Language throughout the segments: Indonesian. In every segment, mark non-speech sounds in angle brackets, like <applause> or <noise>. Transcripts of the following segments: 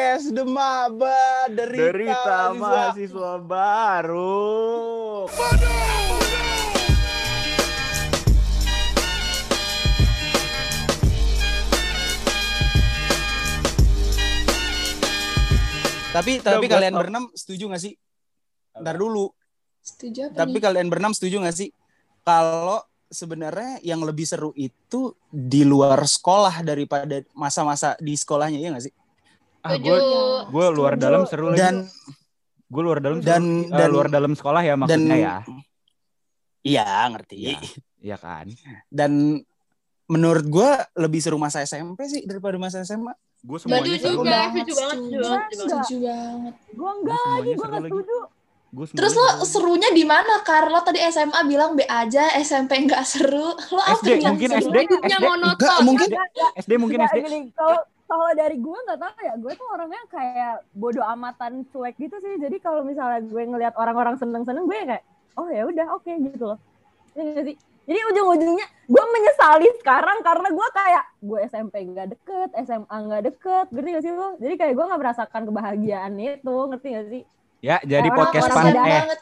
Podcast Demaba Derita, Derita mahasiswa baru. Tapi Udah, tapi gua kalian berenam setuju gak sih? Ntar dulu. Setuju apa Tapi nih? kalian berenam setuju gak sih? Kalau sebenarnya yang lebih seru itu di luar sekolah daripada masa-masa di sekolahnya ya gak sih? Ah, gue gue luar Setuju. dalam seru lagi. Dan gue luar dalam dan- seru. Eh, dan- luar dalam sekolah ya maksudnya dan- ya. iya ngerti. Iya. Iya kan. Dan menurut gua lebih seru masa SMP sih daripada masa SMA. Gue semuanya seru. juga, Gue banget, setuju banget, setuju banget. Setuju banget. Gue enggak lagi, gue seru gak lagi. setuju. semuanya Terus lo seru. serunya di mana? Carlo tadi SMA bilang B aja, SMP nggak seru. Lo apa SD, yang mungkin seru? SD, Hidupnya SD. monoton. Enggak, mungkin SD mungkin Enggak, SD. kalau kalau dari gue nggak tahu ya, gue tuh orangnya kayak bodoh amatan cuek gitu sih. Jadi kalau misalnya gue ngelihat orang-orang seneng-seneng, gue kayak, oh ya udah oke gitu loh. Iya nggak sih? Jadi ujung-ujungnya gue menyesali sekarang karena gue kayak gue SMP nggak deket, SMA nggak deket, ngerti gak sih lo? Jadi kayak gue nggak merasakan kebahagiaan itu, ngerti gak sih? Ya, jadi Orang- podcast pan eh banget.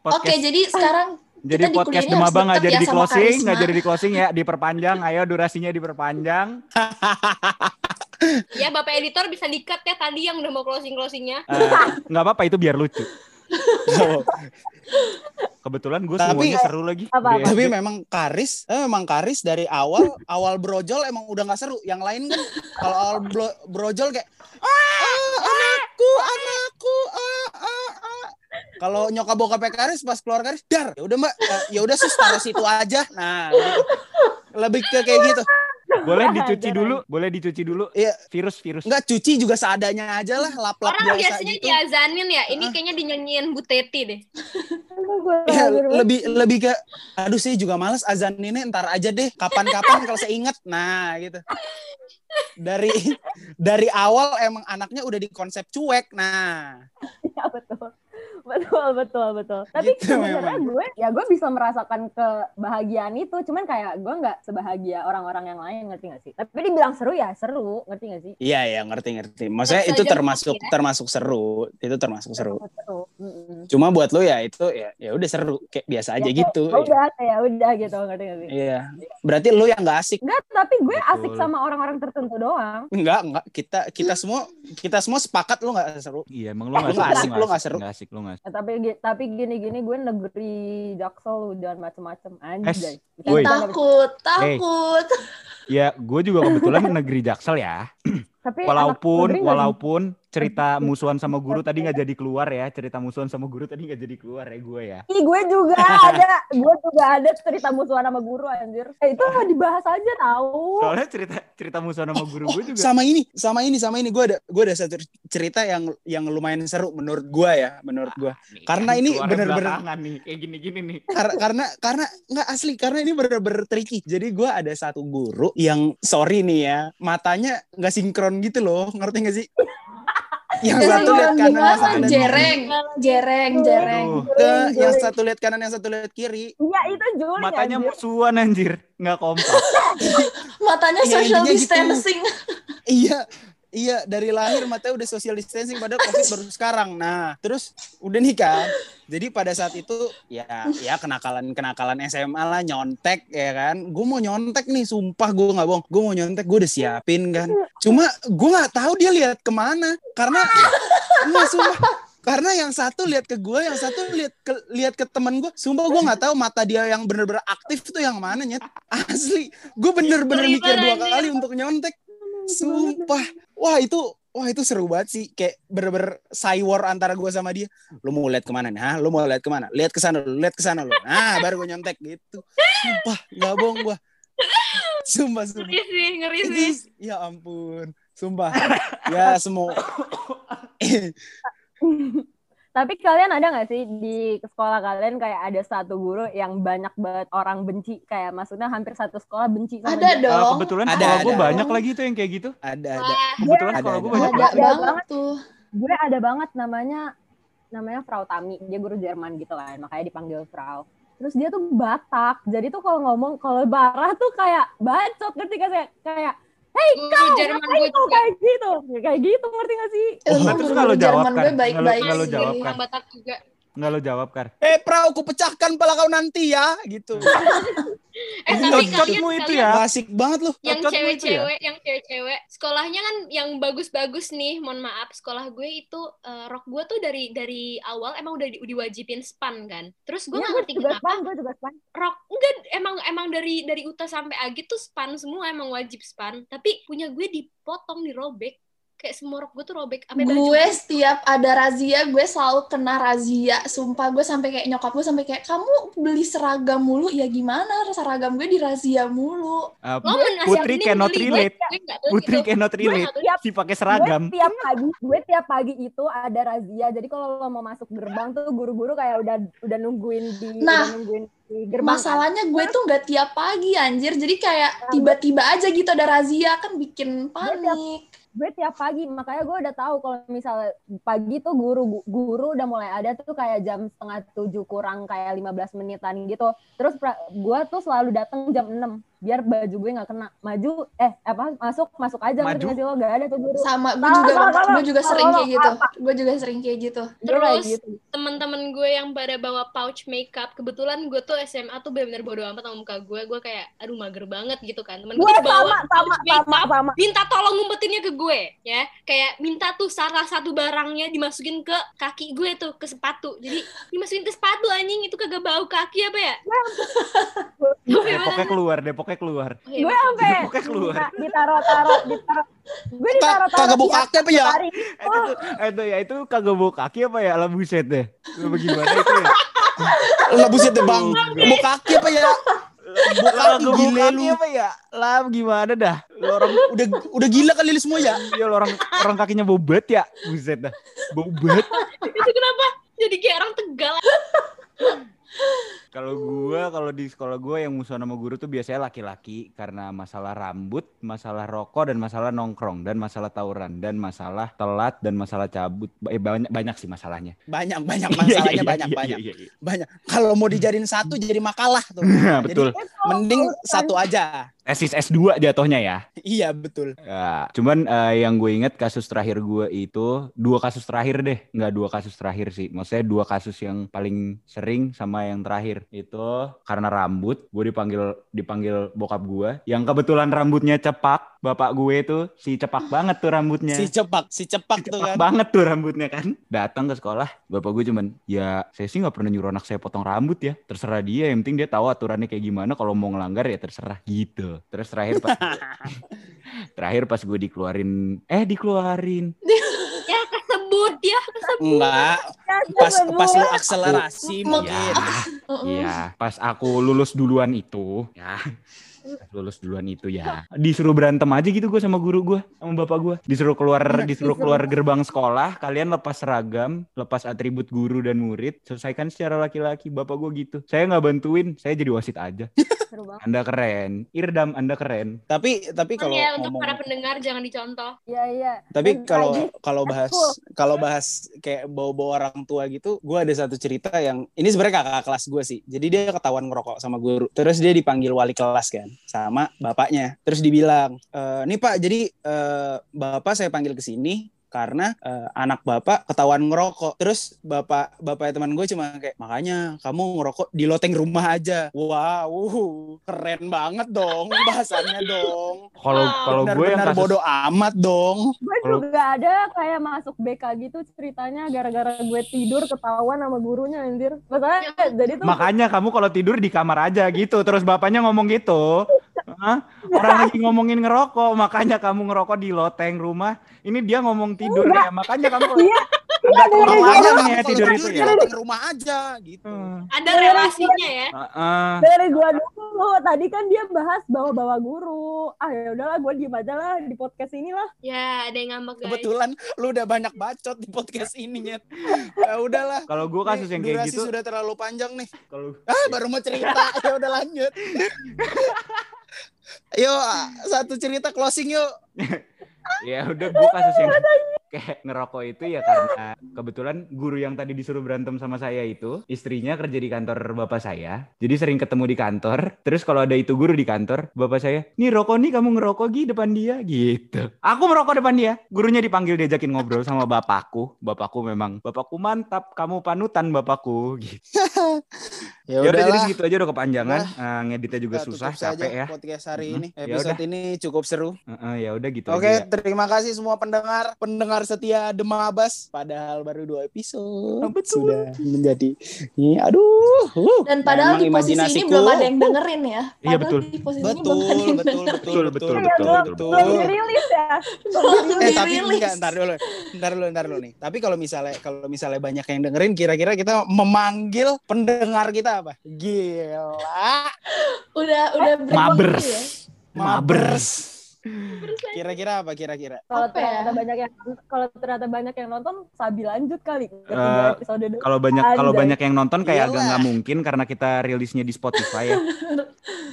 podcast Oke, jadi sekarang <laughs> jadi kita di podcast kuliahnya harus Demaba nggak jadi ya di closing, nggak jadi di closing ya, diperpanjang. Ayo durasinya diperpanjang. <laughs> Ya Bapak editor bisa dikat ya tadi yang udah mau closing closingnya. Eh, Nggak apa-apa itu biar lucu. Kebetulan gue Tapi- semuanya seru lagi. Apa-apa? Di tapi memang Karis, eh, memang Karis dari awal awal brojol emang udah nggak seru. Yang lain kan kalau awal bro- brojol kayak ah anakku anakku ah ah ah. Kalau nyokap bokapnya Karis pas keluar Karis, dar ya udah mbak, eh, ya udah sus taruh situ aja. Nah, gitu. lebih ke kayak gitu. <laughs> boleh dicuci Jarang. dulu, boleh dicuci dulu. Iya. Virus virus. Enggak cuci juga seadanya aja lah, lap-lap Orang biasa biasanya gitu. diazanin ya. Ini kayaknya dinyanyiin Bu Teti deh. Ya, lebih lebih ke aduh sih juga males azan ini ntar aja deh kapan-kapan kalau saya inget nah gitu dari dari awal emang anaknya udah di konsep cuek nah Ya betul. <laughs> Betul, betul, betul. Tapi Gitu sebenarnya memang. gue, ya gue bisa merasakan kebahagiaan itu. Cuman kayak gue nggak sebahagia orang-orang yang lain, ngerti gak sih? Tapi dibilang seru ya seru, ngerti gak sih? iya ya ngerti ngerti maksudnya itu termasuk ya. termasuk seru itu termasuk seru Seru. Mm-mm. cuma buat lo ya itu ya ya udah seru kayak biasa aja Ya, gitu kayak, udah, kayak udah gitu, ngerti gak sih? iya berarti lo yang nggak asik Enggak, tapi gue Betul. asik sama orang-orang tertentu doang. enggak enggak kita kita semua kita semua sepakat lo nggak seru Iya, emang lu nggak Lu nggak asik, lu nggak asik, seru. nggak asik, lu nggak asik. Ya, tapi tapi gini-gini gue negeri jaksel udah macem-macem anjay. Es. Woi. Takut, takut. Ya, gue juga kebetulan negeri Jaksel ya. Tapi Walaupun walaupun cerita musuhan sama guru tadi nggak jadi keluar ya, cerita musuhan sama guru tadi nggak jadi keluar ya gue ya. Ih, gue juga ada, gue juga ada cerita musuhan sama guru anjir. Eh, itu dibahas aja tahu. Soalnya cerita cerita musuhan sama guru gue juga. sama ini sama ini sama ini gue ada gue ada satu cerita yang yang lumayan seru menurut gue ya menurut gue Nih, Karena ini bener-bener- nih, kayak gini-gini nih. Kar- karena karena nggak asli karena ini bener-bener tricky jadi gue ada satu guru yang sorry nih ya matanya nggak sinkron gitu loh ngerti gak sih yang satu lihat kanan yang satu lihat Jereng, jereng, jereng. Ke- yang satu lihat kanan yang satu lihat kiri Iya itu Juli matanya anjir. musuhan anjir, nggak kompak. <laughs> Matanya Iya, social gitu. distancing. iya iya dari lahir matanya udah social distancing padahal covid baru sekarang. Nah terus udah nih kan jadi pada saat itu ya ya kenakalan kenakalan SMA lah nyontek ya kan. Gue mau nyontek nih sumpah gue nggak bohong. Gue mau nyontek gue udah siapin kan. Cuma gue nggak tahu dia lihat ke mana karena nggak sumpah. Karena yang satu lihat ke gue, yang satu lihat ke lihat ke temen gue. Sumpah gue nggak tahu mata dia yang bener-bener aktif tuh yang mana nyet. Asli, gue bener-bener mikir dua kali untuk nyontek. Sumpah. Wah itu Wah itu seru banget sih Kayak bener-bener cywar antara gue sama dia Lu mau lihat ke mana nih? Hah? Lu mau lihat ke mana? Lihat ke sana lu Lihat ke sana lu Nah baru gue nyontek gitu Sumpah Gak bohong gue Sumpah sumpah Ngeri sih, ngeri sih. ya ampun Sumpah Ya semua <coughs> <coughs> Tapi kalian ada nggak sih di sekolah kalian kayak ada satu guru yang banyak banget orang benci kayak maksudnya hampir satu sekolah benci sama Ada dia? Dong. kebetulan Ada, sekolah gue ada. banyak lagi tuh yang kayak gitu. Ada ada Kebetulan Ada, sekolah gue ada. banyak Ada banget. banget. banget tuh. Gue ada banget namanya namanya Frau Tami, dia guru Jerman gitu kan, makanya dipanggil Frau. Terus dia tuh Batak, jadi tuh kalau ngomong kalau barah tuh kayak bacot ngerti gak sih? Kayak Guru Jerman gue Itu juga. kayak gitu. Ya, kayak gitu ngerti gak sih? Ilmu terus guru kalau jawab Jerman kan, gue baik-baik kalau jawab kan. Batak juga. Nggak lo jawab, Kar. Eh, pra, aku pecahkan pala kau nanti ya, gitu. <laughs> Eh Ini tapi kalian, itu kalian ya. Asik banget loh. yang ya? cewek-cewek, yang cewek-cewek, sekolahnya kan yang bagus-bagus nih. Mohon maaf, sekolah gue itu eh, rok gue tuh dari dari awal emang udah di, diwajibin span kan. Terus gue Iya, nggak gue ngerti juga kenapa span, gue juga span. rok enggak emang emang dari dari UTA sampai Agit tuh span semua emang wajib span. Tapi punya gue dipotong, dirobek. Kayak semua rok gue tuh robek. Sampai baju Gue setiap ada razia, gue selalu kena razia. Sumpah gue sampai kayak nyokap gue sampai kayak kamu beli seragam mulu ya gimana? Seragam gue dirazia mulu. Uh, Lo Putri cannot relate. gue Putri gitu. cannot relate. Tiap, Si pakai seragam. gue tiap pagi, gue tiap pagi itu ada razia. Jadi kalau lo mau masuk gerbang tuh guru-guru kayak udah udah nungguin di Nah, udah nungguin di gerbang. kan. Masalahnya gue tuh nggak tiap pagi anjir. Jadi kayak tiba-tiba aja gitu ada razia kan bikin panik. gue tiap pagi makanya gue udah tahu kalau misalnya pagi tuh guru guru udah mulai ada tuh kayak jam setengah tujuh kurang kayak 15 menitan gitu. Terus gue tuh selalu datang jam 6 biar baju gue nggak kena maju eh apa masuk masuk aja ngerti Maju. nggak sih lo gak ada tuh guru Sama gue Salah, juga salah, salah. gue juga sering kayak gitu. apa? Gue juga sering kayak gitu. Terus gitu teman-teman gue yang pada bawa pouch makeup, kebetulan gue tuh SMA tuh benar-benar bodo amat sama muka gue. Gue kayak aduh mager banget gitu kan. Temen gue bawa sama sama pouch sama makeup, sama minta tolong ngumpetinnya ke gue ya. Kayak minta tuh salah satu barangnya dimasukin ke kaki gue tuh ke sepatu. Jadi dimasukin ke sepatu anjing itu kagak bau kaki apa ya? Depoknya keluar, Depoknya keluar. Iya, gue sampai Depoknya keluar. dita- ditaruh-taruh ditaruh gue Kak, ditaruh-taruh kagak tiap kaki apa ya? itu, itu ya itu kagak bawa kaki apa ya? Lah buset deh. Lu Bagaimana itu ya? Lah buset deh bang, mau kaki apa ya? Gile kaki lu. apa ya? Lah gimana dah? Lu orang Udah udah gila kali lu semua ya? ya lu orang orang kakinya bau bet ya? Buset dah. Bau bet. itu kenapa? Jadi kayak orang tegal. Kalau gua kalau di sekolah gua yang musuhan sama guru tuh biasanya laki-laki karena masalah rambut, masalah rokok dan masalah nongkrong dan masalah tawuran dan masalah telat dan masalah cabut. Eh, banyak banyak sih masalahnya. Banyak <laughs> banyak Iya, masalahnya iya, banyak iya, banyak iya, iya. banyak. Kalau mau dijadiin satu jadi makalah tuh. <laughs> Nah, Jadi betul. mending satu aja. Tesis S2 jatuhnya ya. Iya betul. Ya, cuman eh, yang gue inget kasus terakhir gue itu dua kasus terakhir deh, nggak dua kasus terakhir sih. Maksudnya dua kasus yang paling sering sama yang terakhir itu karena rambut. Gue dipanggil dipanggil bokap gue, yang kebetulan rambutnya cepak. Bapak gue itu si cepak banget tuh rambutnya. Si cepak, si cepak tuh cepak kan. banget tuh rambutnya kan. Datang ke sekolah, bapak gue cuman ya saya sih nggak pernah nyuruh anak saya potong rambut ya. Terserah dia, yang penting dia tahu aturannya kayak gimana. Kalau mau ngelanggar ya terserah gitu. Terus terakhir pas <laughs> terakhir pas gue dikeluarin, eh dikeluarin. Ya kesebut ya. Enggak, Ya, pas pas lu akselerasi Aku- mungkin. Ya, iya. Pas aku lulus duluan itu, ya. Lulus duluan itu ya. Disuruh berantem aja gitu gue sama guru gue, sama bapak gue. Disuruh keluar, disuruh keluar gerbang sekolah. Kalian lepas seragam, lepas atribut guru dan murid. Selesaikan secara laki-laki. Bapak gue gitu. Saya nggak bantuin, saya jadi wasit aja. <laughs> Seru banget. Anda keren, Irdam, Anda keren. Tapi tapi kalau ya untuk ngomong para pendengar jangan dicontoh. Iya iya. tapi kalau kalau bahas kalau bahas kayak bawa-bawa orang tua gitu, gue ada satu cerita yang ini sebenarnya kakak kelas gue sih. Jadi dia ketahuan ngerokok sama guru. Terus dia dipanggil wali kelas kan sama bapaknya. Terus dibilang, e, nih pak, jadi eh, bapak saya panggil ke sini karena eh, anak bapak ketahuan ngerokok. Terus bapak bapaknya teman gue cuma kayak makanya kamu ngerokok di loteng rumah aja. Wow, keren banget dong bahasannya dong. Kalau kalau gue yang Benar-benar kasus bodoh amat dong. Gue Kalau- juga ada kayak masuk BK gitu ceritanya gara-gara gue tidur ketahuan sama gurunya anjir. Masalahnya jadi tuh Makanya kamu kalau tidur di kamar aja gitu. Terus bapaknya ngomong gitu. Hah? Orang lagi ngomongin ngerokok, makanya kamu ngerokok di loteng rumah. Ini dia ngomong tidur ya, makanya kamu <laughs> Iya. nggak tahu alasannya kamu kalau tidur itu tidur ya. di rumah aja gitu. Hmm. Ada relasinya ya. Heeh. dari gua dulu tadi kan dia bahas bawa-bawa guru. Ah ya udahlah gue diem aja lah di podcast ini lah. Ya, ada yang ngambek guys. Kebetulan lu udah banyak bacot di podcast ini Nyet. Ya udahlah. Kalau gue kasus Nih, yang kayak durasi gitu, sudah terlalu panjang nih. kalau Ah, baru mau cerita. <laughs> ya udah lanjut. <laughs> Yuk, satu cerita closing yuk. <laughs> ya udah gue kasus yang kayak ngerokok itu ya karena kebetulan guru yang tadi disuruh berantem sama saya itu istrinya kerja di kantor bapak saya. Jadi sering ketemu di kantor. Terus kalau ada itu guru di kantor, bapak saya, "Nih rokok nih kamu ngerokok Gi depan dia." gitu. Aku merokok depan dia. Gurunya dipanggil diajakin ngobrol sama bapakku. Bapakku memang, "Bapakku mantap, kamu panutan bapakku." gitu. <laughs> Ya Ya udah jadi segitu aja udah kepanjangan. Eh, ngeditnya juga Kita susah, capek ya. podcast hari Mhm. ini. Ya Episode ini cukup seru. Heeh, ya udah gitu Oke, aja. ya. terima kasih semua pendengar, pendengar setia Demabas. Padahal baru dua episode Oh, betul. sudah menjadi, ini, aduh. uh. Dan padahal Memang di posisi ini imajinasiku. belum ada yang dengerin ya. Iya, Padahal betul. Di posisi ini Betul, belum ada yang betul, dengerin. betul, Betul, betul, Iya, betul, belum, betul. belum dirilis ya. Belum Eh tapi dirilis. enggak, ntar dulu, ntar dulu, ntar dulu nih. Tapi kalau misalnya kalau misalnya banyak yang dengerin, kira-kira kita memanggil pendengar kita apa? Gila, Udah udah break Mabers. waktu ya. Mabers. Kira-kira apa? Kira-kira? Kalau ya? ternyata banyak yang kalau ternyata banyak yang nonton, Sabi lanjut kali Eh, dulu. Kalau banyak kalau banyak yang nonton kayak agak Iyalah. nggak mungkin karena kita rilisnya di Spotify ya. <laughs>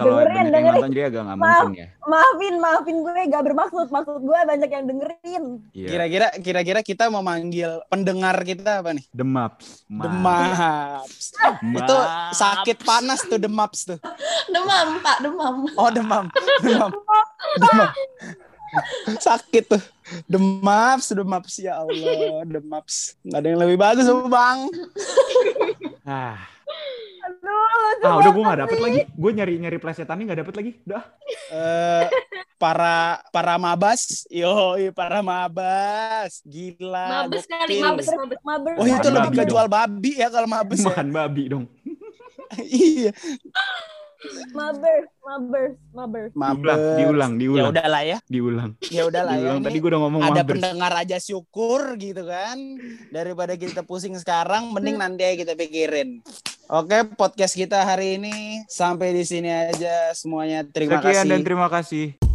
Kalau Dengerin, banyak yang dengerin. nonton jadi agak nggak Maaf. mungkin ya. Maafin, maafin gue gak bermaksud. Maksud gue banyak yang dengerin. Iya. Kira-kira kira-kira kita memanggil pendengar kita apa nih? Demaps. Demaps. Itu sakit panas tuh demaps tuh. Demam, Pak, demam. Oh demam, <laughs> demam. <laughs> Sakit tuh. Demaps, demaps ya Allah, demaps. Nggak ada yang lebih bagus bang. Ah, Aduh, ah udah gue nggak dapet lagi. Gue nyari nyari plesetannya nggak dapet lagi. Udah. Eh, para para mabas, yo para mabas, gila. Mabes kali, mabes, mabes. Mabers. Oh itu lebih ke jual babi ya kalau mabes ya. Makan babi dong. <laughs> iya. Mabers, mabers, mabers. Mabes. Diulang, diulang, Ya diulang, udahlah ya. diulang. Ya udahlah ya. Diulang. Tadi gue udah ngomong ada mabers. pendengar aja syukur gitu kan daripada kita pusing sekarang mending nanti aja kita pikirin oke podcast kita hari ini sampai di sini aja semuanya terima Sekian kasih dan terima kasih.